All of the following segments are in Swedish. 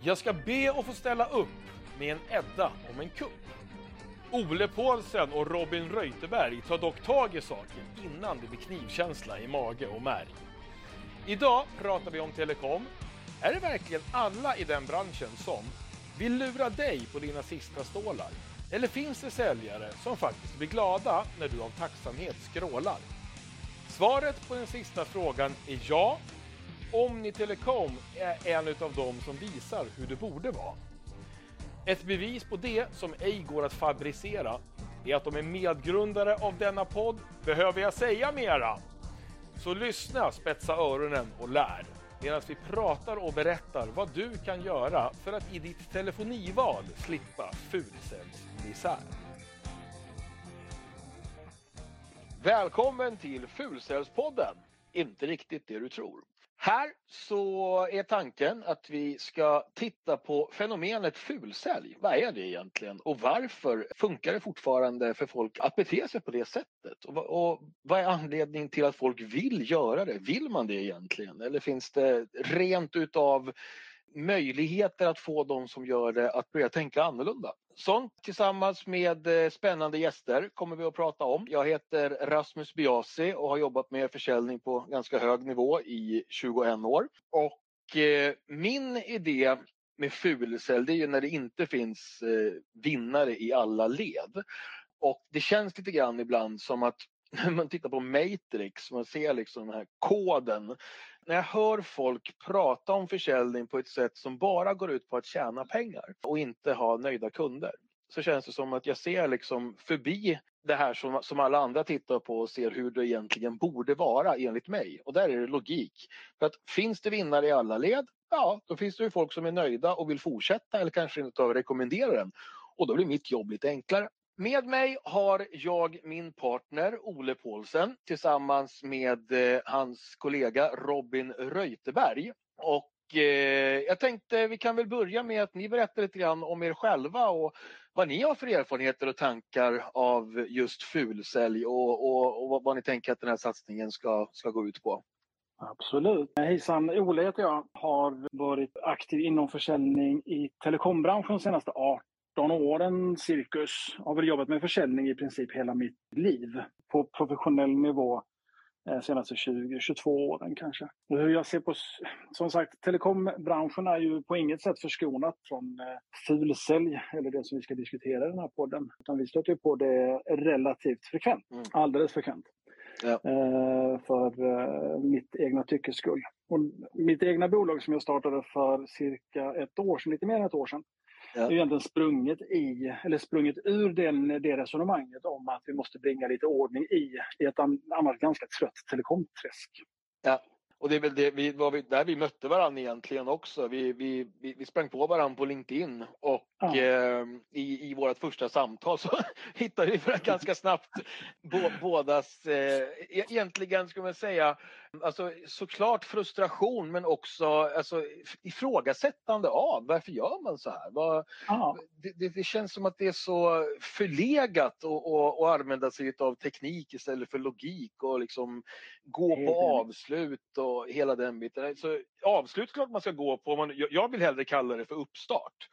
Jag ska be att få ställa upp med en Edda om en kupp. Ole Paulsen och Robin Reuterberg tar dock tag i saken innan det blir knivkänsla i mage och märg. Idag pratar vi om telekom. Är det verkligen alla i den branschen som vill lura dig på dina sista stålar? Eller finns det säljare som faktiskt blir glada när du av tacksamhet skrålar? Svaret på den sista frågan är ja. Omni Telecom är en av dem som visar hur det borde vara. Ett bevis på det som ej går att fabricera är att de är medgrundare av denna podd. Behöver jag säga mera? Så lyssna, spetsa öronen och lär medan vi pratar och berättar vad du kan göra för att i ditt telefonival slippa fulcellsmisär. Välkommen till Fulcellspodden! Inte riktigt det du tror. Här så är tanken att vi ska titta på fenomenet fulsälj. Vad är det egentligen och varför funkar det fortfarande för folk att bete sig på det sättet? Och, och vad är anledningen till att folk vill göra det? Vill man det egentligen? Eller finns det rent utav möjligheter att få de som gör det att börja tänka annorlunda. Sånt tillsammans med eh, spännande gäster kommer vi att prata om. Jag heter Rasmus Biasi och har jobbat med försäljning på ganska hög nivå i 21 år. Och eh, min idé med fulsälj det är ju när det inte finns eh, vinnare i alla led. Och det känns lite grann ibland som att när man tittar på Matrix, man ser liksom den här koden. När jag hör folk prata om försäljning på ett sätt som bara går ut på att tjäna pengar och inte ha nöjda kunder så känns det som att jag ser liksom förbi det här som, som alla andra tittar på och ser hur det egentligen borde vara enligt mig. Och där är det logik. För att finns det vinnare i alla led, ja då finns det ju folk som är nöjda och vill fortsätta eller kanske inte rekommendera den. Och då blir mitt jobb lite enklare. Med mig har jag min partner Ole Paulsen tillsammans med eh, hans kollega Robin Reuterberg. Och eh, jag tänkte vi kan väl börja med att ni berättar lite grann om er själva och vad ni har för erfarenheter och tankar av just fulsälj och, och, och vad ni tänker att den här satsningen ska, ska gå ut på. Absolut. Hejsan, Ole heter jag. Har varit aktiv inom försäljning i telekombranschen de senaste 18 18 åren cirkus. Har väl jobbat med försäljning i princip hela mitt liv. På professionell nivå eh, senaste 20-22 åren kanske. Och hur jag ser på, som sagt, telekombranschen är ju på inget sätt förskonat från eh, fulsälj, eller det som vi ska diskutera i den här podden. Utan vi stöter på det relativt frekvent, mm. alldeles frekvent. Ja. Eh, för eh, mitt egna tyckes skull. Och mitt egna bolag som jag startade för cirka ett år sedan, lite mer än ett år sedan, Ja. Det är egentligen sprunget i, eller sprunget ur den, det resonemanget om att vi måste bringa lite ordning i, i ett annars ganska trött telekomträsk. Ja. Och det är väl det, vi, var vi, där vi mötte varandra egentligen också. Vi, vi, vi, vi sprang på varandra på LinkedIn och ja. eh, i, i vårt första samtal så hittade vi ganska snabbt bo, bådas, eh, e-, egentligen ska man säga, alltså såklart frustration men också alltså, ifrågasättande av varför gör man så här? Vad, ja. det, det, det, känns som att det är så förlegat att använda sig av teknik istället för logik och liksom gå på avslut och hela den biten. Så avslut klart man ska gå på, man, jag vill hellre kalla det för uppstart.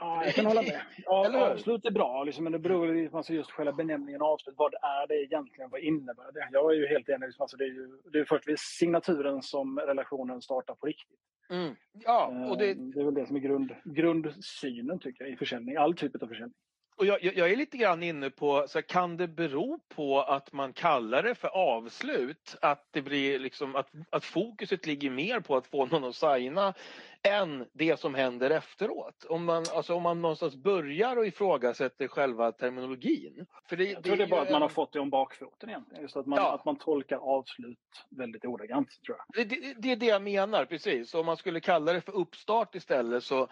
Ja, jag kan hålla med. Ja, avslut är bra, liksom, men det beror på alltså just själva benämningen avslut. Vad är det egentligen? Vad innebär det? Jag är ju helt enig. Liksom, alltså, det är ju det är först vid signaturen som relationen startar på riktigt. Mm. Ja, och det... Eh, det är väl det som är grund, grundsynen tycker jag i försäljning. All typ av försäljning. Och jag, jag, är lite grann inne på, så kan det bero på att man kallar det för avslut? Att det blir liksom att, att fokuset ligger mer på att få någon att signa än det som händer efteråt. Om man, alltså om man någonstans börjar och ifrågasätter själva terminologin. För det, jag tror det, är bara att man har fått det om bakfoten egentligen. Just att man, ja. att man tolkar avslut väldigt ordagrant tror jag. Det, det, det är det jag menar, precis. Så om man skulle kalla det för uppstart istället så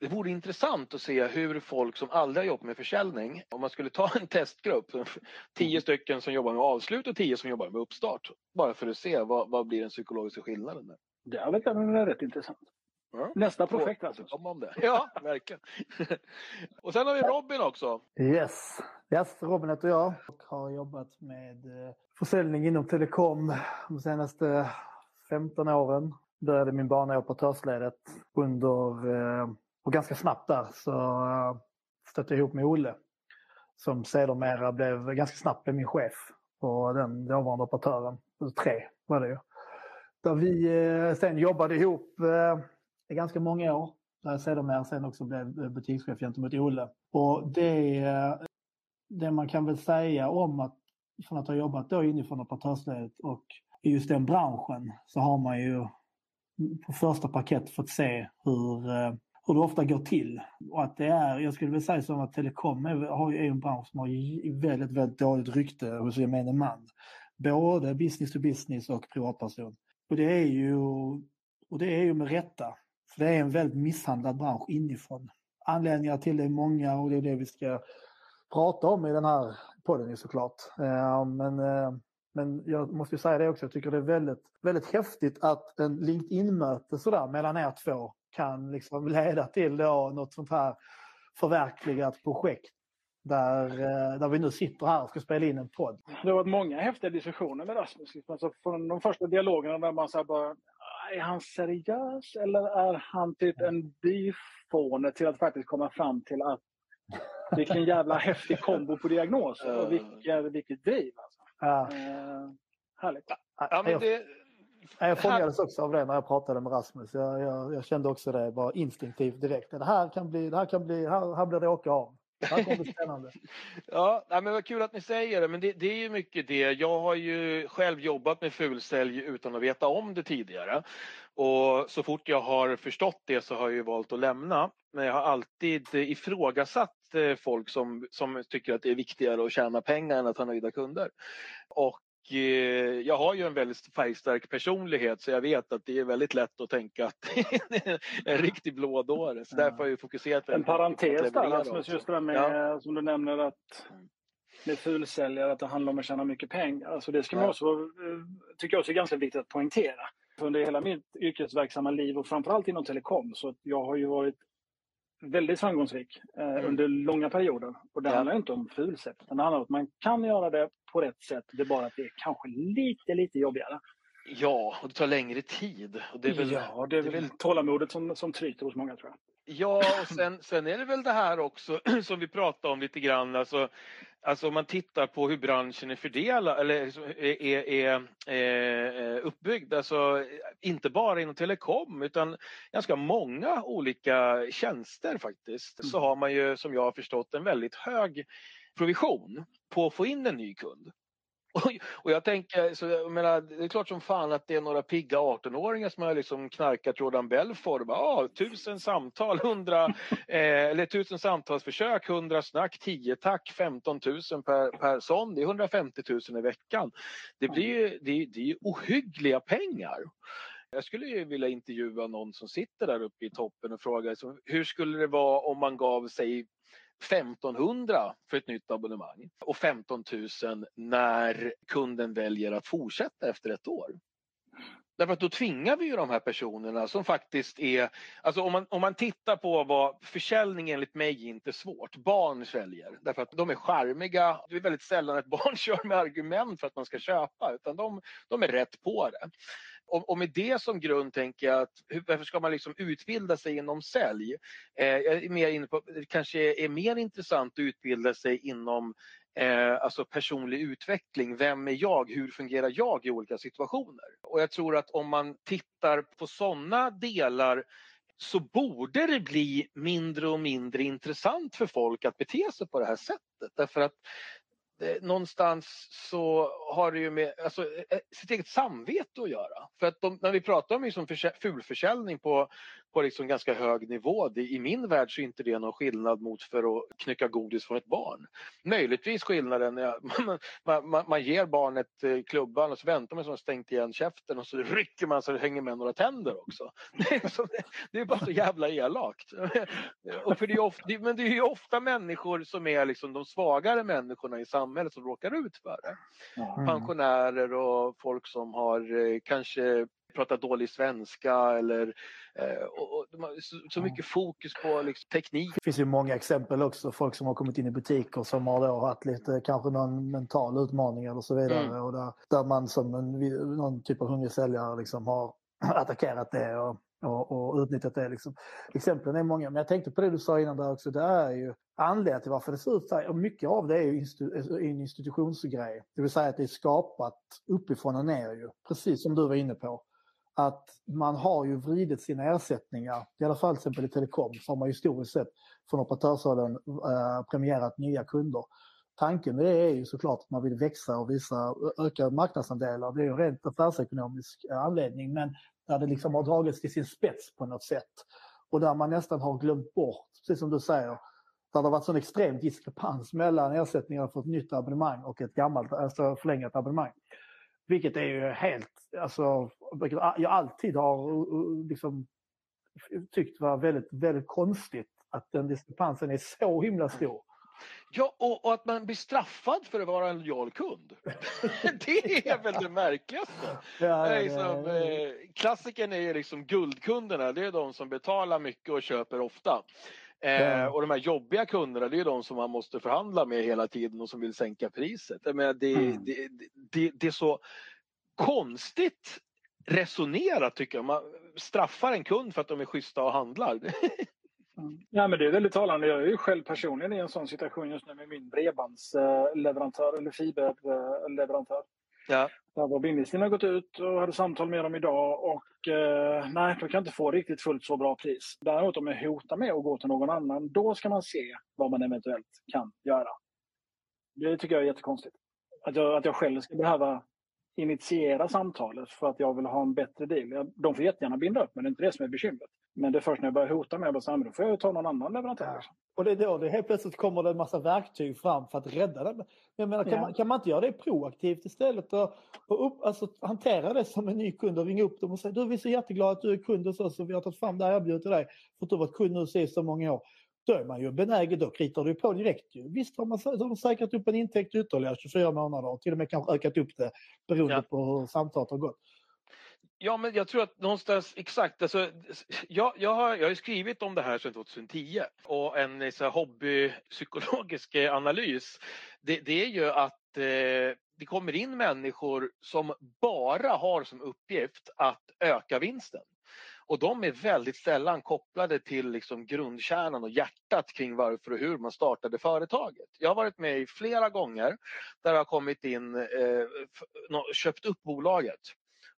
det vore intressant att se hur folk som aldrig har jobbat med försäljning, om man skulle ta en testgrupp, tio mm. stycken som jobbar med avslut och tio som jobbar med uppstart, bara för att se vad, vad blir den psykologiska skillnaden där. Det är väl rätt intressant. Ja. Nästa projekt alltså. Om det. Ja, verkligen. och sen har vi Robin också. Yes. yes, Robin heter jag och har jobbat med eh, försäljning inom telekom de senaste 15 åren. Började min bana i operatörsledet under eh, och ganska snabbt där så eh, stötte jag ihop med Olle som sedermera blev ganska snabbt blev min chef på den dåvarande operatören. Tre var det ju. Där vi eh, sen jobbade ihop eh, i ganska många år. Där jag sedermera sen också blev butikschef gentemot Olle. Och det, det man kan väl säga om att från att ha jobbat då inifrån operatörsledet och i just den branschen så har man ju på första parkett fått se hur, hur det ofta går till. Och att det är, jag skulle väl säga som att telekom är, har, en bransch som har väldigt, väldigt dåligt rykte hos gemene man. Både business to business och privatperson. Och det är ju, och det är ju med rätta. För det är en väldigt misshandlad bransch inifrån. Anledningar till det är många och det är det vi ska prata om i den här podden såklart. Eh, men, eh, men jag måste säga det också, jag tycker det är väldigt, väldigt häftigt att en LinkedIn-möte sådär mellan er två kan liksom leda till då något sånt här förverkligat projekt där, där vi nu sitter här och ska spela in en podd. Det har varit många häftiga diskussioner med Rasmus. Alltså från de första dialogerna där man så bara, är han seriös eller är han typ en byfåne till att faktiskt komma fram till att vilken jävla häftig kombo på diagnoser och vilket, vilket driv. Alltså. Ja. Eh, härligt. Ja, men det... Jag fångades också av det när jag pratade med Rasmus. Jag, jag, jag kände också det bara instinktivt direkt. Det här kan bli, det här kan bli, här, här blir det åka av. Det här kommer bli spännande. ja, men vad kul att ni säger det. Men det, det, är ju mycket det. Jag har ju själv jobbat med fulsälj utan att veta om det tidigare. Och så fort jag har förstått det så har jag valt att lämna. Men jag har alltid ifrågasatt eh, folk som, som tycker att det är viktigare att tjäna pengar än att ha nöjda kunder. Och jag har ju en väldigt färgstark personlighet så jag vet att det är väldigt lätt att tänka att det är en riktig blådåre. Så därför har jag fokuserat En parentes där Rasmus, just det där med ja. som du nämner att med fulsäljare att det handlar om att tjäna mycket pengar. Alltså det ska man också, eh, tycker jag också är ganska viktigt att poängtera. Under hela mitt yrkesverksamma liv och framförallt inom telekom så jag har ju varit väldigt framgångsrik eh, mm. under långa perioder. Och det ja. handlar inte om fulsätt, utan det handlar om att man kan göra det på rätt sätt. Det är bara att det är kanske lite, lite jobbigare. Ja, och det tar längre tid. Och det är väl, ja, det är det är väl tålamodet som, som tryter hos många tror jag. Ja, och sen, sen är det väl det här också som vi pratade om lite grann. Alltså, alltså om man tittar på hur branschen är fördelad eller är, är, är uppbyggd. Alltså inte bara inom telekom utan ganska många olika tjänster faktiskt. Så har man ju som jag har förstått en väldigt hög provision på att få in en ny kund. Och jag tänker, så jag menar, det är klart som fan att det är några pigga 18-åringar som har liksom knarkat Jordan Belfort. Bara, ah, tusen samtal, hundra, eh, eller tusen samtalsförsök, hundra snack, tio tack, 15 000 per, per sån. Det är 150 000 i veckan. Det blir ju, det, det är ohyggliga pengar. Jag skulle ju vilja intervjua någon som sitter där uppe i toppen och fråga hur skulle det vara om man gav sig 1500 för ett nytt abonnemang och 15 000 när kunden väljer att fortsätta efter ett år. Därför att då tvingar vi ju de här personerna som faktiskt är, alltså om man, om man tittar på vad försäljning enligt mig är inte svårt. Barn säljer därför att de är charmiga. Det är väldigt sällan ett barn kör med argument för att man ska köpa utan de, de är rätt på det. Och, och, med det som grund tänker jag att hur, varför ska man liksom utbilda sig inom sälj? Eh, jag är mer inne på, det kanske är mer intressant att utbilda sig inom eh, alltså personlig utveckling. Vem är jag? Hur fungerar jag i olika situationer? Och jag tror att om man tittar på sådana delar så borde det bli mindre och mindre intressant för folk att bete sig på det här sättet. Därför att Eh, någonstans så har det ju med alltså, eh, eh, sitt eget samvete att göra. För att de, när vi pratar om liksom fulförsäljning på, på liksom ganska hög nivå, det, i min värld så är inte det någon skillnad mot för att knycka godis från ett barn. Möjligtvis skillnaden är att man, man, man, ger barnet klubban och så väntar man så man stängt igen käften och så rycker man så det hänger med några tänder också. Det är, så, det är bara så jävla elakt. Och för det är ofta, men det är ju ofta människor som är liksom de svagare människorna i samhället samhället som råkar ut för det. Mm. Pensionärer och folk som har eh, kanske pratat dålig svenska eller eh, och, och, så, så, mycket fokus på liksom, teknik. Det finns ju många exempel också, folk som har kommit in i butiker som har då haft lite, kanske någon mental utmaning eller så vidare mm. och där, där man som en, någon typ av hungrig säljare liksom har attackerat det och och, och utnyttjat det. Liksom. Exemplen är många, men jag tänkte på det du sa innan där också. Det är ju anledningen till varför det ser ut så här. Och mycket av det är ju en institutionsgrej. Det vill säga att det är skapat uppifrån och ner ju. Precis som du var inne på. Att man har ju vridit sina ersättningar, i alla fall till exempel i telekom, så har man historiskt sett från operatörshållen eh, premierat nya kunder. Tanken med det är ju såklart att man vill växa och visa öka marknadsandelar. Det är ju en rent affärsekonomisk eh, anledning. Men där det liksom har dragits till sin spets på något sätt. Och där man nästan har glömt bort, precis som du säger, där det har varit sån extrem diskrepans mellan ersättningar för ett nytt abonnemang och ett gammalt, alltså förlängat abonnemang. Vilket är ju helt, alltså, jag alltid har liksom, tyckt var väldigt, väldigt konstigt att den diskrepansen är så himla stor. Ja, och, och, att man blir straffad för att vara en lojal kund. det är väl det märkligaste. Ja, ja, liksom, ja, eh, klassikern är ju liksom guldkunderna, det är de som betalar mycket och köper ofta. Eh, och de här jobbiga kunderna, det är de som man måste förhandla med hela tiden och som vill sänka priset. Jag menar, det, mm. det, det, det är så konstigt resonerat tycker jag. Man straffar en kund för att de är schyssta och handlar. Mm. Ja, men det är väldigt talande. Jag är ju själv personligen i en sån situation just nu med min bredbandsleverantör eller fiberleverantör. Ja. Där var bindningstiden har gått ut och hade samtal med dem idag och eh, nej, de kan inte få riktigt fullt så bra pris. Däremot om jag hotar med att gå till någon annan, då ska man se vad man eventuellt kan göra. Det tycker jag är jättekonstigt. Att jag, att jag själv ska behöva initiera samtalet för att jag vill ha en bättre deal. De får jättegärna binda upp men det är inte det som är bekymret. Men det är först när jag börjar hota med att då får jag ta någon annan leverantör. Ja. Och det är då det helt plötsligt kommer det en massa verktyg fram för att rädda det. Jag menar, kan, ja. man, kan man inte göra det proaktivt istället och, och upp, alltså, hantera det som en ny kund och ringa upp dem och säga du vi är så jätteglada att du är kund hos oss och vi har tagit fram det här erbjudandet till dig för att du har varit kund hos oss så många år. Då är man ju benägen, då kritar du på direkt. Visst har man, har säkrat upp en intäkt ytterligare 24 månader och till och med kanske ökat upp det beroende ja. på hur samtalet har gått. Ja, men jag tror att någonstans exakt. Alltså, jag, jag, har, jag har skrivit om det här sedan 2010 och en eh, så här, hobbypsykologisk eh, analys. Det, det, är ju att eh, det kommer in människor som bara har som uppgift att öka vinsten. Och de är väldigt sällan kopplade till liksom grundkärnan och hjärtat kring varför och hur man startade företaget. Jag har varit med i flera gånger där det har kommit in, eh, köpt upp bolaget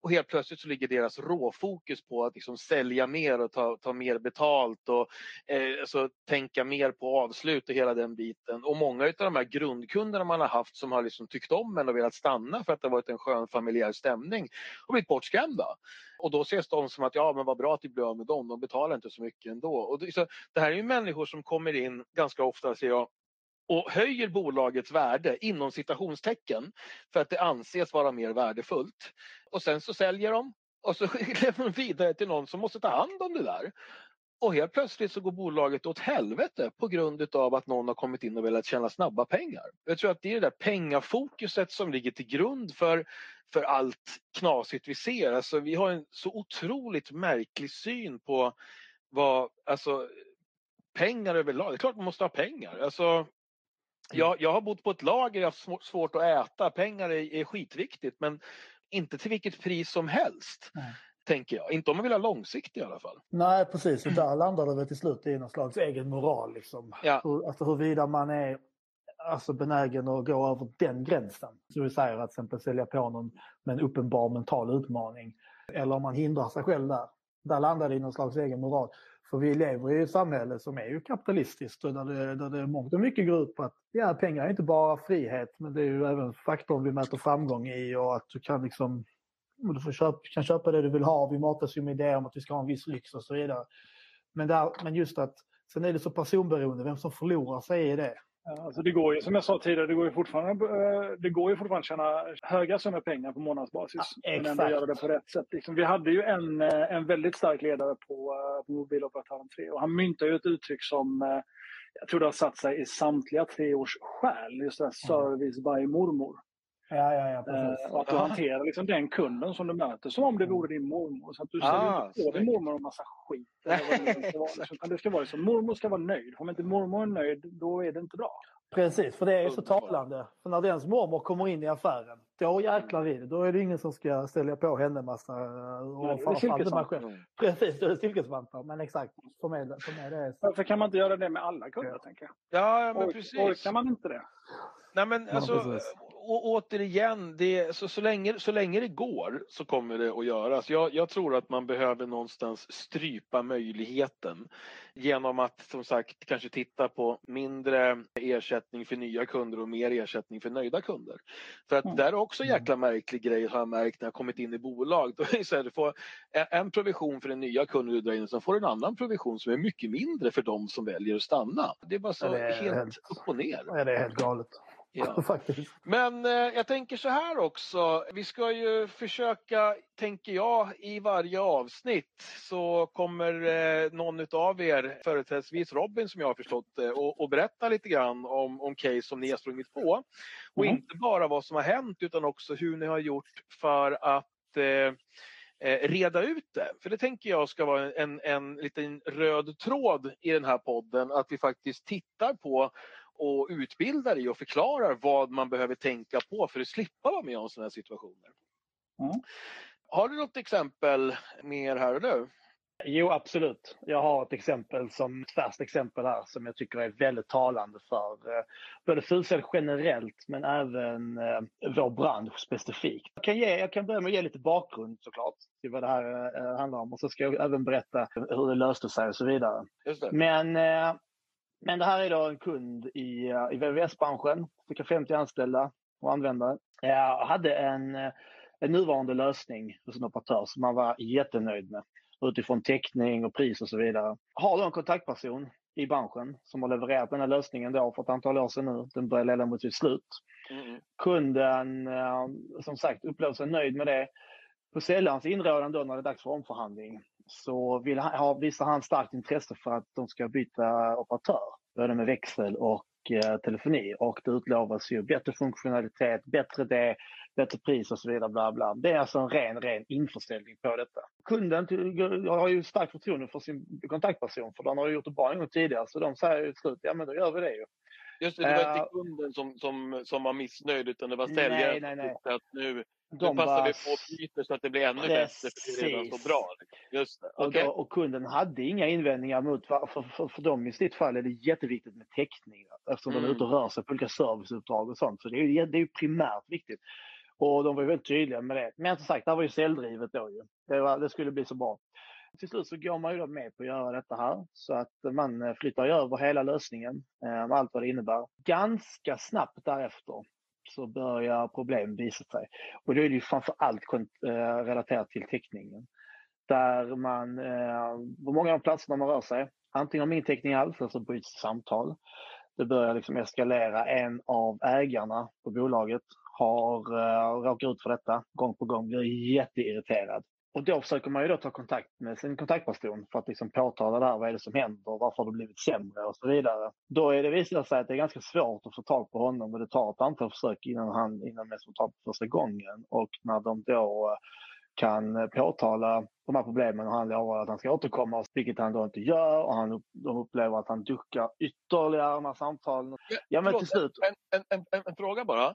och helt plötsligt så ligger deras råfokus på att liksom sälja mer och ta, ta mer betalt och eh, alltså, tänka mer på avslut och hela den biten. Och många av de här grundkunderna man har haft som har liksom tyckt om en och velat stanna för att det har varit en skön familjär stämning har blivit bortskrämda. Och då ses de som att ja men vad bra att vi blir av med dem, de betalar inte så mycket ändå. Och det, så, det här är ju människor som kommer in ganska ofta ser jag och höjer bolagets värde inom citationstecken för att det anses vara mer värdefullt. Och sen så säljer de och så lämnar de vidare till någon som måste ta hand om det där. Och helt plötsligt så går bolaget åt helvete på grund av att någon har kommit in och velat tjäna snabba pengar. Jag tror att det är det där pengafokuset som ligger till grund för, för allt knasigt vi ser. Alltså, vi har en så otroligt märklig syn på vad, alltså pengar överlag. Det är klart man måste ha pengar. Alltså, jag, jag har bott på ett lager, jag har svårt att äta, pengar är, är skitviktigt men inte till vilket pris som helst. Nej. Tänker jag. Inte om man vill ha långsiktigt i alla fall. Nej precis, och där landar det väl till slut i någon slags egen moral. Liksom. Ja. Hur, alltså huruvida man är alltså benägen att gå över den gränsen. Så vi säger att till exempel sälja på någon med en uppenbar mental utmaning. Eller om man hindrar sig själv där. Där landar det i någon slags egen moral. För vi lever i ett samhälle som är ju kapitalistiskt och där det, där det mångt och mycket går ut på att ja, pengar är inte bara frihet men det är ju även faktorn vi mäter framgång i och att du kan liksom du får köpa, kan köpa det du vill ha. Vi matas ju med idéer om att vi ska ha en viss lyx och så vidare. Men, där, men just att sen är det så personberoende, vem som förlorar sig i det. Alltså det går ju, som jag sa tidigare, det går ju fortfarande, eh, det går ju fortfarande att tjäna höga summor pengar på månadsbasis. Ja, men ändå göra det på rätt sätt. Liksom, vi hade ju en, eh, en väldigt stark ledare på, eh, på mobiloperatören 3 och han myntade ju ett uttryck som jag tror det har satt sig i samtliga tre års själ. Just det här service by mormor. Ja, ja, ja, precis. och att du hanterar liksom den kunden som du möter som om det vore din mormor. Så att du ah, inte på din mormor en massa skit. det, det ska vara. Så mormor ska vara nöjd. Om inte mormor är nöjd, då är det inte bra. Precis, för det är så talande. För när dens mormor kommer in i affären, då jäklar i det. Då är det ingen som ska ställa på henne massa... Och Nej, Precis, då är det silkesvantar. Men exakt, för mig, för mig det är... Varför kan man inte göra det med alla kunder, ja. tänker jag? Ja, men precis. Orkar man inte det? Nej men alltså, å, återigen, det, så, så, länge, så länge det går så kommer det att göras. Jag, jag tror att man behöver någonstans strypa möjligheten genom att som sagt kanske titta på mindre ersättning för nya kunder och mer ersättning för nöjda kunder. För att mm. där är också en jäkla märklig grej har jag märkt när jag kommit in i bolag. Då är så här, du får en provision för den nya kunden du drar in och sen får du en annan provision som är mycket mindre för de som väljer att stanna. Det är bara så är helt, helt upp och ner. Ja, det är helt galet. Ja. Men eh, jag tänker så här också. Vi ska ju försöka, tänker jag, i varje avsnitt så kommer eh, någon av er, företrädesvis Robin som jag har förstått det, och, och berätta lite grann om, om case som ni har sprungit på. Och mm. inte bara vad som har hänt utan också hur ni har gjort för att eh, eh reda ut det. För det tänker jag ska vara en, en liten röd tråd i den här podden, att vi faktiskt tittar på och utbildar i och förklarar vad man behöver tänka på för att slippa vara med om sådana här situationer. Mm. Har du något exempel mer här och nu? Jo, absolut. Jag har ett exempel som ett färskt exempel här som jag tycker är väldigt talande för eh, både Fulsell generellt men även eh, vår bransch specifikt. Jag kan, ge, jag kan börja med att ge lite bakgrund såklart till vad det här eh, handlar om och så ska jag även berätta hur det löste sig och så vidare. Men eh, men det här är då en kund i, eh, i VVS-branschen, cirka 50 anställda och användare. Jag hade en, eh, en nuvarande lösning hos en operatör som man var jättenöjd med utifrån täckning och pris och så vidare. Har då en kontaktperson i branschen som har levererat den här lösningen då för ett antal år sedan nu. Den börjar leda mot sitt slut. Mm. Kunden eh, som sagt upplever sig nöjd med det. På säljarens inrådan då när det är dags för omförhandling så vill han, ha, visar han starkt intresse för att de ska byta operatör. Både med växel och eh, telefoni och det utlovas ju bättre funktionalitet, bättre det, bättre pris och så vidare. Bla bla. Det är alltså en ren, ren införsäljning på detta. Kunden har ju starkt förtroende för sin kontaktperson för de har gjort det bra en gång tidigare så de säger ju till slut, ja men då gör vi det ju. Just det, det var inte eh, kunden som, som, som var missnöjd utan det var säljaren nej, nej, nej. att nu de nu passar bara... vi på byta så att det blir ännu Precis. bättre för det är redan så bra. Just det. Okay. Och, och, kunden hade inga invändningar mot, för, för, för, för dem i sitt fall är det jätteviktigt med täckning eftersom mm. de är ute och rör sig på olika serviceuppdrag och sånt. Så det är ju, det är primärt viktigt. Och de var ju väldigt tydliga med det. Men som sagt, det här var ju säljdrivet då ju. Det, var, det skulle bli så bra. Till slut så går man ju då med på att göra detta här så att man eh, flyttar över hela lösningen eh, med allt vad det innebär. Ganska snabbt därefter så börjar problem visa sig. Och då är det ju framför allt eh, relaterat till täckningen. Där man, på många av platserna man rör sig, antingen har ingen täckning alls eller så bryts samtal. Det börjar liksom eskalera. En av ägarna på bolaget har uh, råkat ut för detta gång på gång, blir jätteirriterad och då försöker man ju då ta kontakt med sin kontaktperson för att liksom påtala det här. Vad är det som händer? Varför har det blivit sämre? Och så vidare. Då är det visar sig att det är ganska svårt att få tag på honom och det tar ett antal försök innan han innan man får tag på första gången. Och när de då eh, kan påtala de här problemen och han lovar att han ska återkomma, vilket han då inte gör och han, de upplever att han duckar ytterligare de här samtalen. Ja, men till slut. En, en, en, en fråga bara.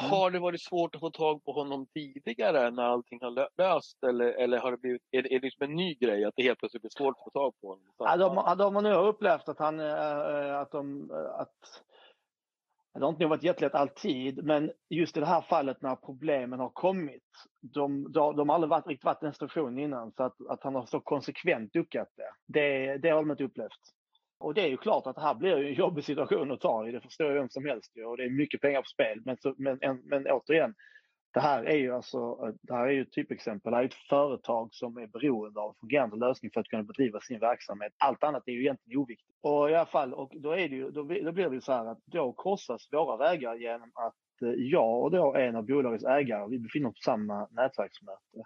Mm. Har det varit svårt att få tag på honom tidigare när allting har löst eller, eller har det blivit, är det, är det liksom en ny grej att det helt plötsligt blir svårt att få tag på honom? Ja, de, de har nu upplevt att, han, äh, att, de, att det har inte varit jättelätt alltid, men just i det här fallet när problemen har kommit, de, de, de har aldrig varit, riktigt varit i den situationen innan, så att, att han har så konsekvent duckat det, det, det har de inte upplevt. Och det är ju klart att det här blir en jobbig situation att ta i, det förstår ju vem som helst och det är mycket pengar på spel. Men, så, men, men återigen, det här är ju alltså, det här är ju ett typexempel. Det här är ett företag som är beroende av en fungerande lösning för att kunna bedriva sin verksamhet. Allt annat är ju egentligen oviktigt. Och i alla fall, och då, är det ju, då, då blir det så här att då korsas våra vägar genom att eh, jag och då en av bolagets ägare, vi befinner oss på samma nätverksmöte.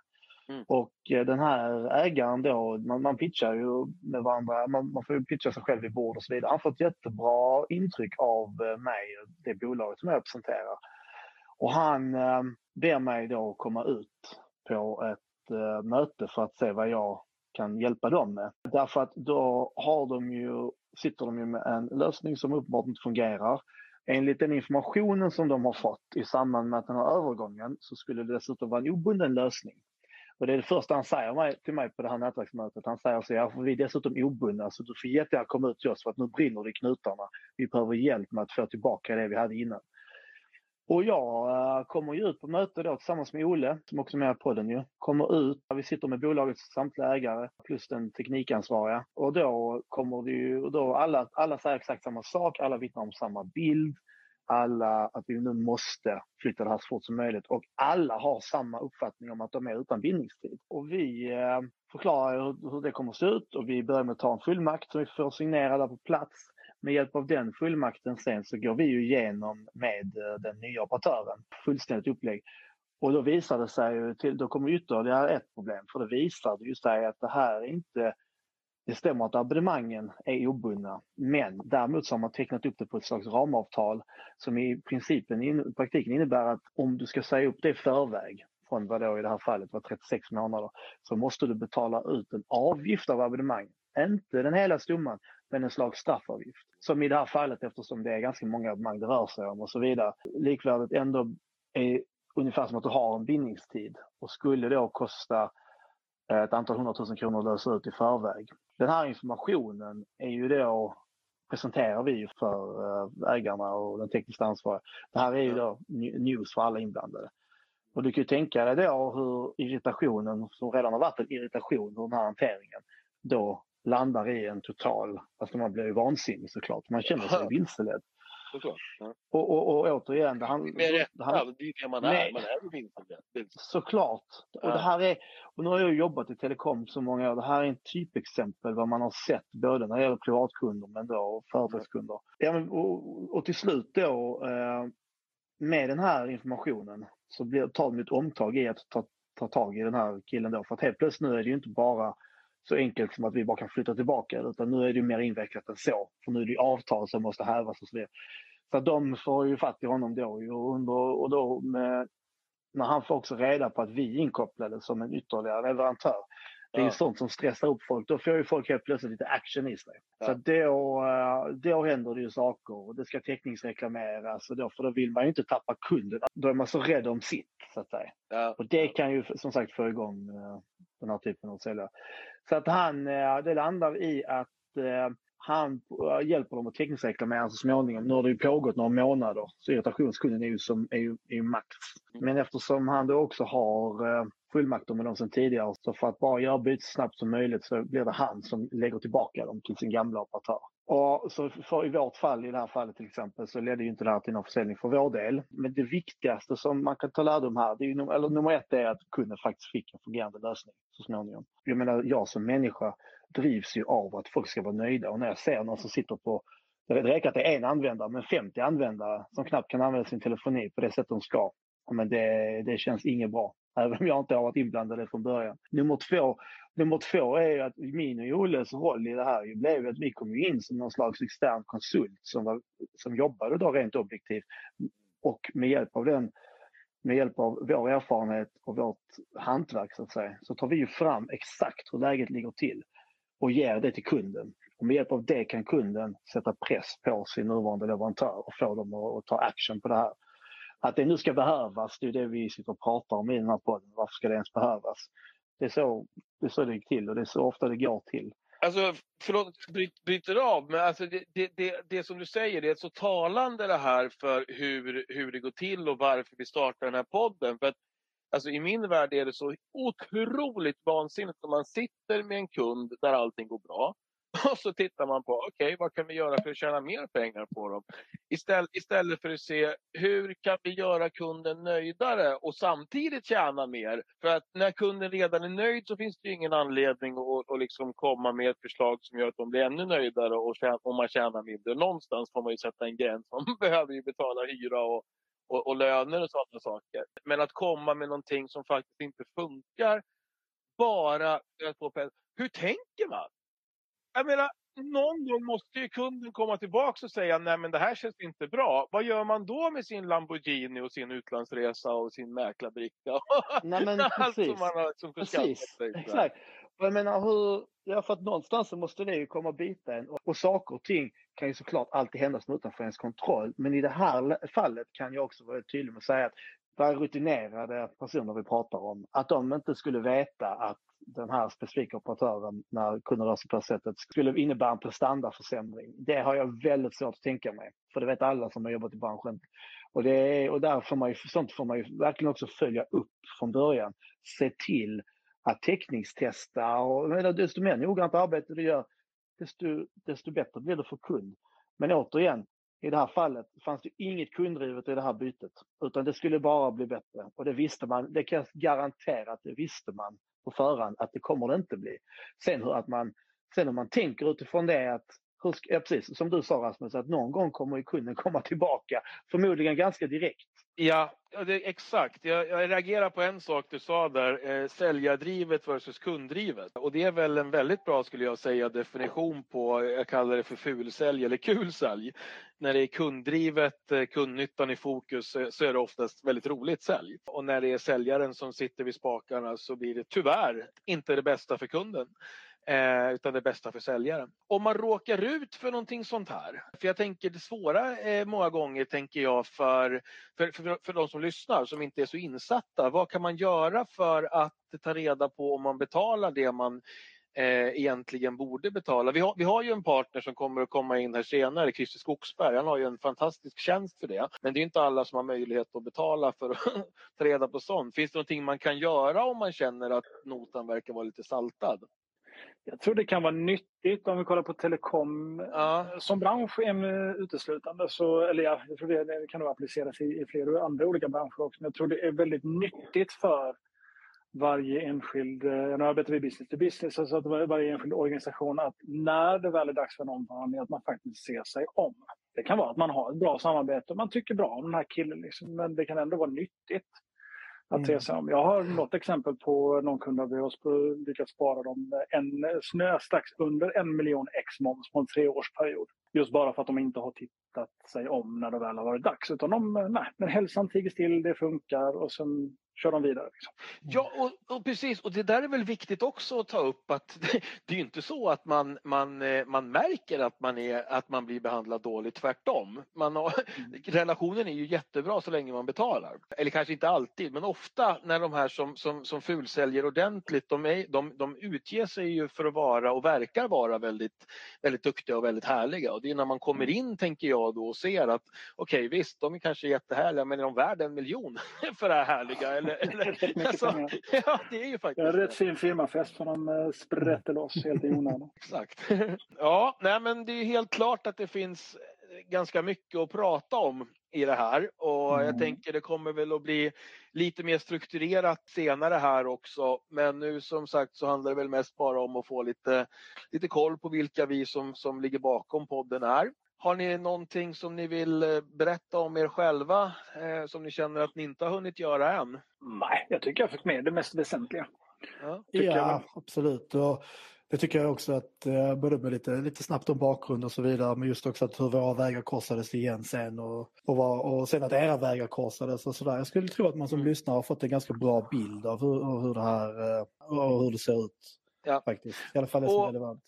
Mm. Och eh, den här ägaren då, man, man pitchar ju med varandra, man, man får ju pitcha sig själv i bord och så vidare. Han får ett jättebra intryck av eh, mig och det bolaget som jag representerar. Och han eh, ber mig då komma ut på ett eh, möte för att se vad jag kan hjälpa dem med. Därför att då har de ju, sitter de ju med en lösning som uppenbart inte fungerar. Enligt den informationen som de har fått i samband med den här övergången så skulle det dessutom vara en obunden lösning. Och det är det första han säger till mig på det här nätverksmötet. Han säger så här, vi är dessutom obundna så du får jättegärna komma ut till oss för att nu brinner det i knutarna. Vi behöver hjälp med att få tillbaka det vi hade innan. Och jag eh, kommer ju ut på möte då tillsammans med Olle, som också är med på podden ju. Kommer ut, vi sitter med bolagets samtliga ägare plus den teknikansvariga. Och då kommer det ju, och då alla, alla säger exakt samma sak, alla vittnar om samma bild. Alla att vi nu måste flytta det här så fort som möjligt. Och alla har samma uppfattning om att de är utan bindningstid. Och vi eh, förklarar hur, det kommer att se ut. Och vi börjar med att ta en fullmakt som vi får signera på plats. Med hjälp av den fullmakten sen så går vi ju igenom med eh, den nya operatören. Fullständigt upplägg. Och då visar det sig ju, till, då kommer ytterligare ett problem. För det visar ju sig att det här är inte det stämmer att abonnemangen är obundna, men däremot så har man tecknat upp det på ett slags ramavtal som i principen, i praktiken innebär att om du ska säga upp det i förväg, från vad då i det här fallet var 36 månader, så måste du betala ut en avgift av abonnemang. Inte den hela summan, men en slags straffavgift. Som i det här fallet eftersom det är ganska många abonnemang det rör sig om och så vidare. Likvärdigt ändå är ungefär som att du har en bindningstid och skulle då kosta eh, ett antal hundratusen kronor att lösa ut i förväg. Den här informationen är ju då presenterar vi för eh, ägarna och den tekniskt ansvariga. Det här är ju då news för alla inblandade. Och du kan ju tänka dig då hur irritationen, som redan har varit en irritation, hur den här hanteringen då landar i en total, alltså man blir ju vansinnig såklart. Man känner sig vilseledd. Såklart. Ja. Och, och, och återigen, det, han, Med rätta, det, han, det är det man är. Man är. Såklart. Och det här är, och nu har jag jobbat i telekom så många år. Det här är en typexempel vad man har sett både när det gäller privatkunder men då och företagskunder. Ja, men, och, och till slut då eh, med den här informationen så blir, tar de ett omtag i att ta, ta tag i den här killen då. För att helt plötsligt nu är det ju inte bara så enkelt som att vi bara kan flytta tillbaka utan nu är det mer invecklat än så. För nu är det avtal som måste hävas och så vidare. Så de får ju fatt i honom då och, under, och då med, när han får också reda på att vi är inkopplade som en ytterligare leverantör. Det är ja. sånt som stressar upp folk. Då får ju folk helt plötsligt lite action i sig. Ja. Så då, eh, då händer det ju saker och det ska täckningsreklameras och då, för då vill man ju inte tappa kunden. Då är man så rädd om sitt så att säga. Ja. Och det kan ju som sagt få igång eh, den här typen av säljare. Så att han, eh, det landar i att han hjälper dem att täckningsreklamera så småningom. Nu har det ju pågått några månader så irritationskunden är ju, som, är ju, är ju max. Mm. Men eftersom han då också har fullmakter med dem sedan tidigare. Så för att bara göra bytet så snabbt som möjligt så blir det han som lägger tillbaka dem till sin gamla operatör. Och så för I vårt fall, i det här fallet till exempel, så ledde ju inte det här till någon försäljning för vår del. Men det viktigaste som man kan ta lärdom här, det är ju, eller nummer ett är att kunden faktiskt fick en fungerande lösning så småningom. Jag menar, jag som människa drivs ju av att folk ska vara nöjda och när jag ser någon som sitter på det räcker att det är en användare, men 50 användare som knappt kan använda sin telefoni på det sätt de ska. Men det, det känns inget bra. Även om jag inte har varit inblandad från början. Nummer två, nummer två är att min och Olles roll i det här blev att vi kom in som någon slags extern konsult som, var, som jobbade då rent objektivt. Och med hjälp av den med hjälp av vår erfarenhet och vårt hantverk så att säga, så tar vi ju fram exakt hur läget ligger till och ger det till kunden. Och med hjälp av det kan kunden sätta press på sin nuvarande leverantör och få dem att, att ta action på det här att det nu ska behövas, det är det vi sitter och pratar om i den här podden. Varför ska det ens behövas? Det är så det, är så det gick till och det är så ofta det går till. Alltså, förlåt bryt, bryter av, men alltså det, det, det, det, som du säger det är så talande det här för hur, hur det går till och varför vi startar den här podden. För att, alltså, I min värld är det så otroligt vansinnigt om man sitter med en kund där allting går bra. Och så tittar man på, okej, okay, vad kan vi göra för att tjäna mer pengar på dem? Istället, istället för att se, hur kan vi göra kunden nöjdare och samtidigt tjäna mer? För att när kunden redan är nöjd så finns det ingen anledning att, att liksom komma med ett förslag som gör att de blir ännu nöjdare och, tjäna, och man tjänar mindre. Någonstans får man ju sätta en gräns. Man behöver ju betala hyra och, och, och löner och sådana saker. Men att komma med någonting som faktiskt inte funkar bara för att få pengar. Hur tänker man? Jag menar, någon gång måste ju kunden komma tillbaka och säga nej men det här känns inte bra. Vad gör man då med sin Lamborghini och sin utlandsresa och sin mäklarbricka? Nej, men Allt precis. som man har som Precis, sig. exakt. Jag menar hur, ja för att någonstans så måste det ju komma och bita en. Och, saker och ting kan ju såklart alltid hända som utanför ens kontroll. Men i det här fallet kan jag också vara tydlig med att säga att våra rutinerade personer vi pratar om, att de inte skulle veta att den här specifika operatören, när kunden rör sig på det sättet, skulle innebära en prestandaförsämring. Det har jag väldigt svårt att tänka mig. För det vet alla som har jobbat i branschen. Och, det är, och där får man ju, sånt får man ju verkligen också följa upp från början. Se till att täckningstesta och menar, desto mer noggrant arbete du gör, desto, desto bättre blir det för kund. Men återigen, i det här fallet fanns det inget kunddrivet i det här bytet, utan det skulle bara bli bättre. Och det visste man, det kan jag garantera att det visste man på förhand att det kommer det inte bli. Sen hur att man, sen om man tänker utifrån det att hur ja, precis som du sa Rasmus, att någon gång kommer ju kunden komma tillbaka, förmodligen ganska direkt. Ja, ja det, exakt. Jag, jag reagerar på en sak du sa där, eh, säljardrivet versus kunddrivet. Och det är väl en väldigt bra, skulle jag säga, definition på, jag kallar det för fulsälj eller kulsälj. När det är kunddrivet, eh, kundnyttan i fokus, så, så är det oftast väldigt roligt sälj. Och när det är säljaren som sitter vid spakarna så blir det tyvärr inte det bästa för kunden. Eh, utan det bästa för säljaren. Om man råkar ut för någonting sånt här. För jag tänker det svåra eh, många gånger tänker jag för, för, för, för de som lyssnar som inte är så insatta. Vad kan man göra för att ta reda på om man betalar det man eh, egentligen borde betala. Vi har, vi har ju en partner som kommer att komma in här senare, Christer Skogsberg. Han har ju en fantastisk tjänst för det. Men det är inte alla som har möjlighet att betala för att ta reda på sånt. Finns det någonting man kan göra om man känner att notan verkar vara lite saltad? Jag tror det kan vara nyttigt om vi kollar på telekom Ja. som bransch uteslutande. Så, eller ja, jag tror det, kan nog appliceras i, i flera andra olika branscher också. Men jag tror det är väldigt nyttigt för varje enskild, eh, nu arbetar vi business to business, alltså att var- varje enskild organisation att när det väl är dags för en omvandling att man faktiskt ser sig om. Det kan vara att man har ett bra samarbete och man tycker bra om den här killen, liksom, men det kan ändå vara nyttigt att Mm. se sig om. Jag har något exempel på någon kund av oss på lyckats spara dem en snö strax under en miljon ex moms på en treårsperiod. Just bara för att de inte har tittat sig om när det väl har varit dags. Utan de, nej, men hälsan tiger still, det funkar och sen kör de vidare. Liksom. Ja, och, och precis. Och det där är väl viktigt också att ta upp att det är inte så att man, man, eh, man märker att man, är, att man blir behandlad dåligt. Tvärtom. Man har, relationen är ju jättebra så länge man betalar. Eller kanske inte alltid, men ofta när de här som, som, som fulsäljer ordentligt, de, är, de, de utger sig ju för att vara och verkar vara väldigt, väldigt duktiga och väldigt härliga. Och det är när man kommer in, tänker jag då, och ser att okej, visst, de är kanske jättehärliga, men är de värda en miljon för det här härliga? Eller, eller, alltså, ja, det är ju faktiskt det. rätt fin firmafest för de eh, sprätter loss helt i onödan. Exakt. Ja, nej men det är helt klart att det finns ganska mycket att prata om i det här och jag Mm. tänker det kommer väl att bli lite mer strukturerat senare här också. Men nu som sagt så handlar det väl mest bara om att få lite, lite koll på vilka vi som, som ligger bakom podden är. Har ni någonting som ni vill eh, berätta om er själva eh, som ni känner att ni inte har hunnit göra än? Nej, jag tycker jag fick med det mest väsentliga. Ja. Tycker jag Ja, absolut. Och det tycker jag också att, eh, både med lite, lite snabbt om bakgrund och så vidare, men just också att hur våra vägar korsades igen sen och, och, vad, och sen att era vägar korsades och sådär. Jag skulle tro att man som Mm. lyssnare har fått en ganska bra bild av hur, hur det här, eh, och hur det ser ut. Ja. Faktiskt. I alla fall det som är Och- relevant.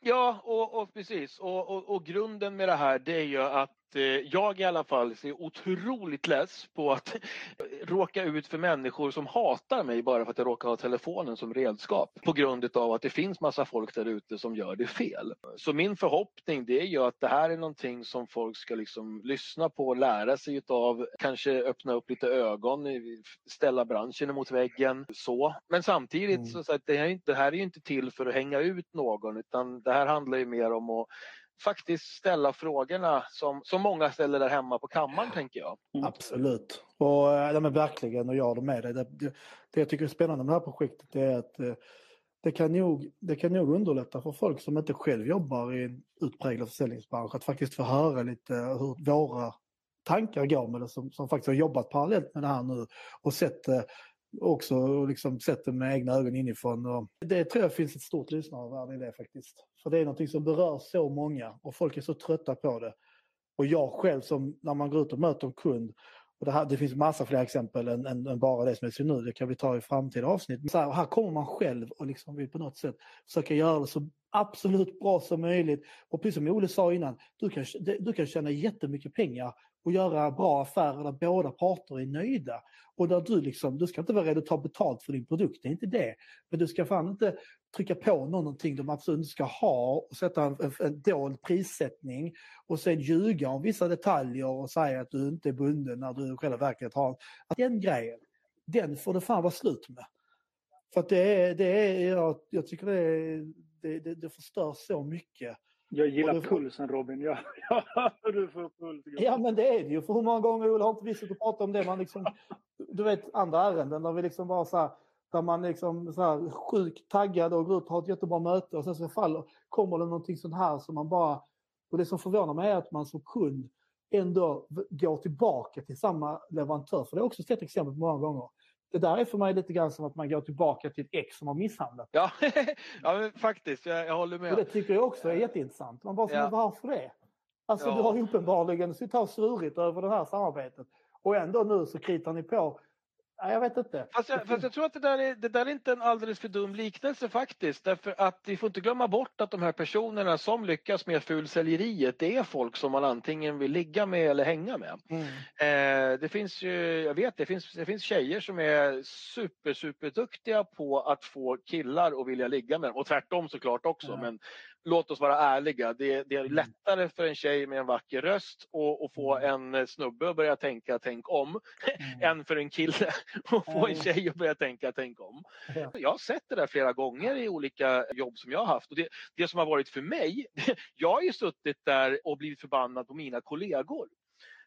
Ja, och, och precis. Och, och, och grunden med det här det är ju att jag i alla fall ser otroligt less på att råka ut för människor som hatar mig bara för att jag råkar ha telefonen som redskap. På grund av att det finns massa folk där ute som gör det fel. Så min förhoppning det är ju att det här är någonting som folk ska liksom lyssna på och lära sig utav. Kanske öppna upp lite ögon, ställa branschen emot väggen. Så. Men samtidigt Mm. så, att det, här är det här är ju inte till för att hänga ut någon utan det här handlar ju mer om att faktiskt ställa frågorna som, som många ställer där hemma på kammaren tänker jag. Mm. Absolut. Och, eh, ja, men verkligen, och jag håller med dig. Det, det, det jag tycker är spännande med det här projektet är att eh, det kan, nog, det kan nog underlätta för folk som inte själv jobbar i en utpräglad försäljningsbransch att faktiskt få höra lite hur våra tankar går med det som, som faktiskt har jobbat parallellt med det här nu och sett det också och liksom sett det med egna ögon inifrån. Och det tror jag finns ett stort lyssnarvärde i det faktiskt. För det är någonting som berör så många och folk är så trötta på det. Och jag själv som när man går ut och möter en kund och det, här, det finns massa fler exempel än, än, än, bara det som är så nu. Det kan vi ta i framtida avsnitt. Så här, här kommer man själv och liksom vill på något sätt försöka göra det så absolut bra som möjligt. Och precis som Ole sa innan, du kan, du kan tjäna jättemycket pengar och göra bra affärer där båda parter är nöjda. Och där du liksom, du ska inte vara rädd att ta betalt för din produkt, det är inte det. Men du ska fan inte trycka på någonting de absolut inte ska ha och sätta en, en, en dold prissättning och sen ljuga om vissa detaljer och säga att du inte är bunden när du i själva verket har... Att den grejen, den får det fan vara slut med. För att det är, det är jag, jag tycker det, är, det, det, det förstör så mycket. Jag gillar får... pulsen Robin. Ja, ja, du får puls. Ja men det är det ju. För hur många gånger Ola har inte vi suttit och pratat om det? Man liksom, du vet andra ärenden där vi liksom bara så här, där man liksom så här sjukt taggad och går ut och har ett jättebra möte och sen så faller, kommer det någonting sånt här som man bara... Och det som förvånar mig är att man som kund ändå går tillbaka till samma leverantör. För det har jag också sett exempel på många gånger. Det där är för mig lite grann som att man går tillbaka till ett ex som har misshandlat. Ja, ja faktiskt, jag, jag håller med. Och det tycker jag också är jätteintressant. Man bara, ja. varför det? Alltså ja. du har uppenbarligen suttit och svurit över det här samarbetet och ändå nu så kritar ni på Ja, jag vet inte. Fast jag, fast jag tror att det där, är, det där är inte en alldeles för dum liknelse faktiskt. Därför att vi får inte glömma bort att de här personerna som lyckas med fulsäljeriet det är folk som man antingen vill ligga med eller hänga med. Mm. Eh, det finns ju, jag vet det finns, det finns tjejer som är super super duktiga på att få killar att vilja ligga med dem och tvärtom såklart också. Mm. Men låt oss vara ärliga, det, det, är mm. lättare för en tjej med en vacker röst att få mm. en snubbe att börja tänka tänk om mm. än för en kille att få en tjej att börja tänka tänk om. Jag har sett det där flera gånger i olika jobb som jag har haft och det, det som har varit för mig, jag har ju suttit där och blivit förbannad på mina kollegor.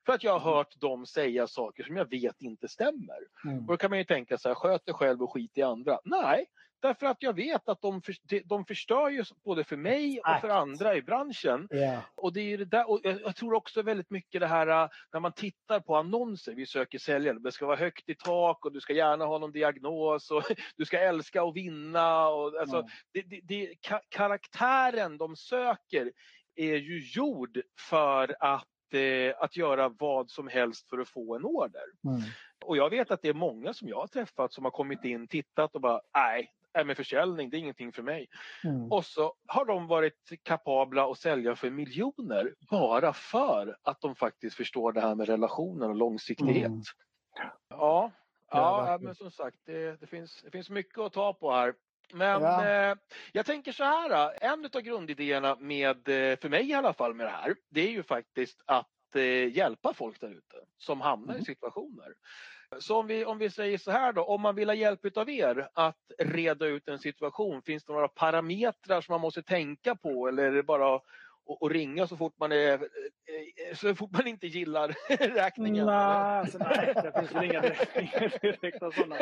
För att jag har hört dem säga saker som jag vet inte stämmer. Mm. Och då kan man ju tänka så här, sköt dig själv och skit i andra. Nej, Därför att jag vet att de, för, de förstör ju både för mig och för andra i branschen. Yeah. Och det är det där, och jag tror också väldigt mycket det här äh, när man tittar på annonser, vi söker säljare, det ska vara högt i tak och du ska gärna ha någon diagnos och du ska älska och vinna. Och, alltså, mm. det, det, det, karaktären de söker är ju gjord för att eh, att göra vad som helst för att få en order. Mm. Och jag vet att det är många som jag har träffat som har kommit in, tittat och bara nej, är med försäljning, det är ingenting för mig. Mm. Och så har de varit kapabla att sälja för miljoner bara för att de faktiskt förstår det här med relationer och långsiktighet. Mm. Ja, ja, men som sagt det, det, finns, det finns mycket att ta på här. Men ja. eh, jag tänker så här, en av grundidéerna med, eh, för mig i alla fall med det här, det är ju faktiskt att eh, hjälpa folk där ute som hamnar mm. i situationer. Så om vi, om vi säger så här då, om man vill ha hjälp av er att reda ut en situation, finns det några parametrar som man måste tänka på eller är det bara och, ringa så fort man är eh, så fort man inte gillar räkningen? Nej, alltså, nej det finns väl inga direkta sådana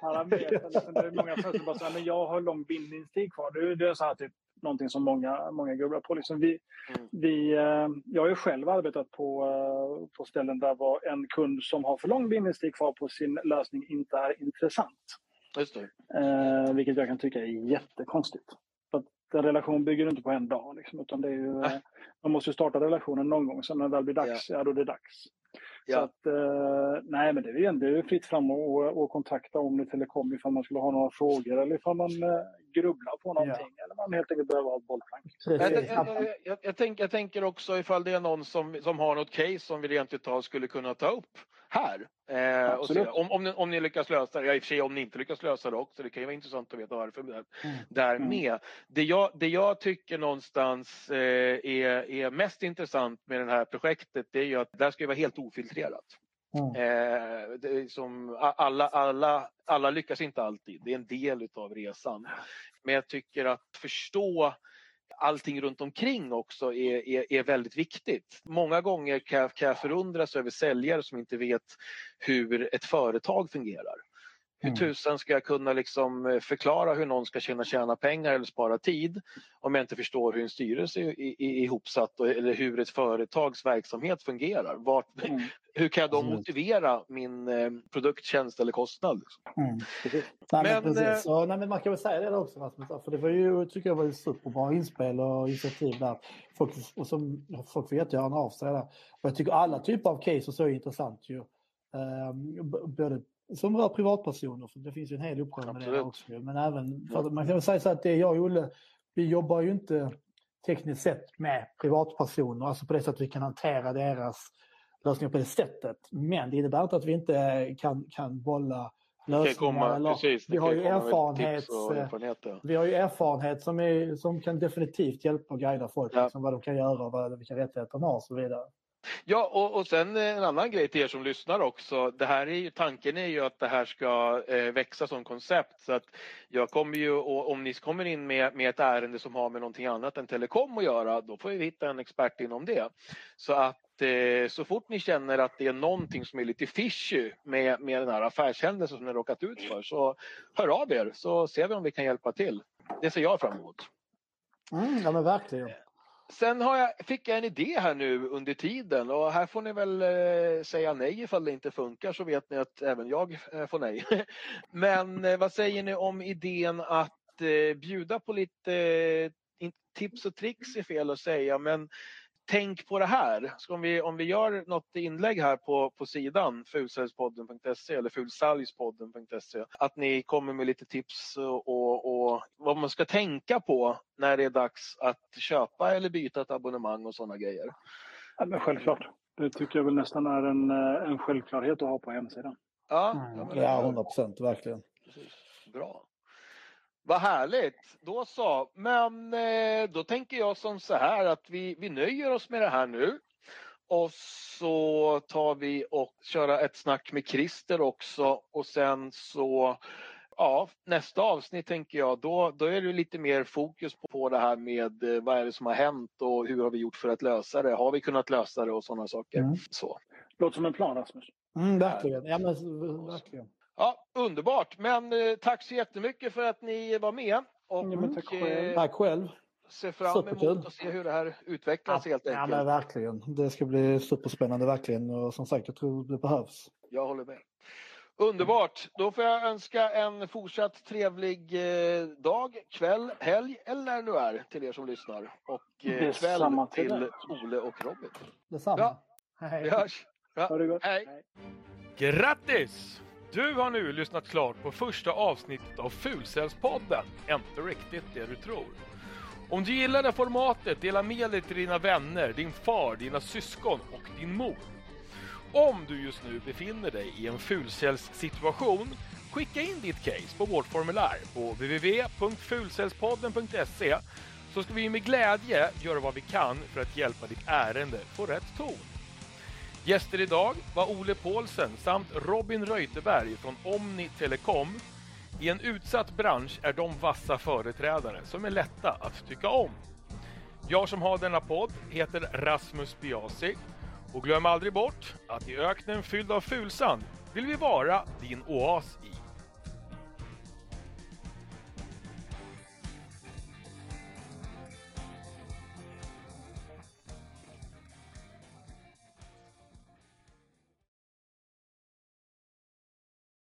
parametrar. Liksom, det är många som bara säger men jag har lång bindningstid kvar. Det, är så här, typ, någonting som många, många grubblar på. Liksom vi, mm. vi, eh, jag har ju själv arbetat på, eh, på ställen där var en kund som har för lång bindningstid kvar på sin lösning inte är intressant. Just det. Eh, vilket jag kan tycka är jättekonstigt. Att en relation bygger du inte på en dag. Liksom, utan det är ju, äh. Man måste starta relationen någon gång, sen när det väl blir dags, ja, ja då är det dags. Ja. Så att, eh, nej men det är ju fritt fram och, och kontakta Omni Telekom ifall man skulle ha några frågor eller ifall man eh, grubblar på någonting ja. eller man helt enkelt behöver ha bollplank. Jag, jag, jag, jag, tänk, jag tänker också ifall det är någon som, som har något case som vi rent utav skulle kunna ta upp här. Eh, och se, om, om, ni, om ni lyckas lösa det, ja, i och för sig om ni inte lyckas lösa det också, det kan ju vara intressant att veta varför där, mm. där mm. med. Det jag, det jag tycker någonstans eh, är, är mest intressant med det här projektet, det är ju att där ska det vara helt ofiltrerat. Mm. Eh, som, alla, alla, alla lyckas inte alltid, det är en del av resan. Men jag tycker att förstå allting runt omkring också är, är, är väldigt viktigt. Många gånger kan jag, kan jag förundras över säljare som inte vet hur ett företag fungerar. Hur mm. tusan ska jag kunna liksom eh, förklara hur någon ska tjäna, tjäna pengar eller spara tid om jag inte förstår hur en styrelse är, ihopsatt eller hur ett företags verksamhet fungerar? Vart, mm. Hur kan jag då motivera min eh, produkt, tjänst eller kostnad? Liksom? Mm. Nej, men, men, precis. Eh, nej, men man kan väl säga det också Rasmus, för det var ju, tycker jag var ett superbra inspel och initiativ där. Folk, och som, folk får jättegärna av sig där. Och jag tycker alla typer av case och så är intressant ju. Um, både som rör privatpersoner, för det finns ju en hel uppsjö med det också. Men även, för man kan väl säga så att det jag och Olle, vi jobbar ju inte tekniskt sett med privatpersoner, alltså på det sättet vi kan hantera deras lösningar på det sättet. Men det innebär inte att vi inte kan, kan bolla lösningar. Komma, eller, precis, vi, har ju erfarenhet, vi har ju erfarenhet som, är, som kan definitivt hjälpa och guida folk, ja. liksom, vad de kan göra, vad, vilka rättigheter de har och så vidare. Ja, och, och sen en annan grej till er som lyssnar också. Det här är ju, tanken är ju att det här ska eh, växa som koncept. Så att jag kommer ju, och om ni kommer in med, med ett ärende som har med någonting annat än telekom att göra, då får vi hitta en expert inom det. Så att eh, så fort ni känner att det är någonting som är lite fishy med, med den här affärshändelsen som ni råkat ut för, så hör av er så ser vi om vi kan hjälpa till. Det ser jag fram emot. Mm, ja men verkligen. Sen har jag, fick jag en idé här nu under tiden och här får ni väl eh, säga nej ifall det inte funkar så vet ni att även jag eh, får nej. Men eh, vad säger ni om idén att eh, bjuda på lite eh, tips och tricks är fel att säga men tänk på det här. Så om, vi, om vi gör något inlägg här på, på sidan fulsäljspodden.se eller fulsalgspodden.se att ni kommer med lite tips och, och, vad man ska tänka på när det är dags att köpa eller byta ett abonnemang och sådana grejer. Ja, men självklart. Det tycker jag väl nästan är en, en självklarhet att ha på hemsidan. Ja, mm. ja 100 procent verkligen. Precis. Bra. Vad härligt! Då så. Men eh, då tänker jag som så här att vi, vi nöjer oss med det här nu. Och så tar vi och kör ett snack med Christer också och sen så Ja, nästa avsnitt tänker jag, då, då är det lite mer fokus på, på det här med eh, vad är det som har hänt och hur har vi gjort för att lösa det? Har vi kunnat lösa det och sådana saker. Mm. Så. Låter som en plan Rasmus. Mm, verkligen. Ja, men, verkligen. Ja, underbart. Men eh, tack så jättemycket för att ni var med. Och, ja, tack, själv. Eh, tack själv. Ser fram Superkul. emot att se hur det här utvecklas ja, helt enkelt. Ja, men verkligen. Det ska bli superspännande verkligen. Och som sagt, jag tror det behövs. Jag håller med. Underbart! Då får jag önska en fortsatt trevlig eh, dag, kväll, helg eller när det nu är till er som lyssnar. Och eh, kväll till, till Ole och Robin. Detsamma. Ja, Hej. vi hörs. Ja. Ha det gott. Hej. Hej. Grattis! Du har nu lyssnat klart på första avsnittet av Fulcellspodden. Inte riktigt det du tror. Om du gillar det formatet, dela med dig till dina vänner, din far, dina syskon och din mor. Om du just nu befinner dig i en fulcellssituation, skicka in ditt case på vårt formulär på www.fulcellspodden.se så ska vi med glädje göra vad vi kan för att hjälpa ditt ärende få rätt ton. Gäster idag var Ole Paulsen samt Robin Reuterberg från Omni Telecom. I en utsatt bransch är de vassa företrädare som är lätta att tycka om. Jag som har denna podd heter Rasmus Biasi och glöm aldrig bort att i öknen fylld av fulsand vill vi vara din oas i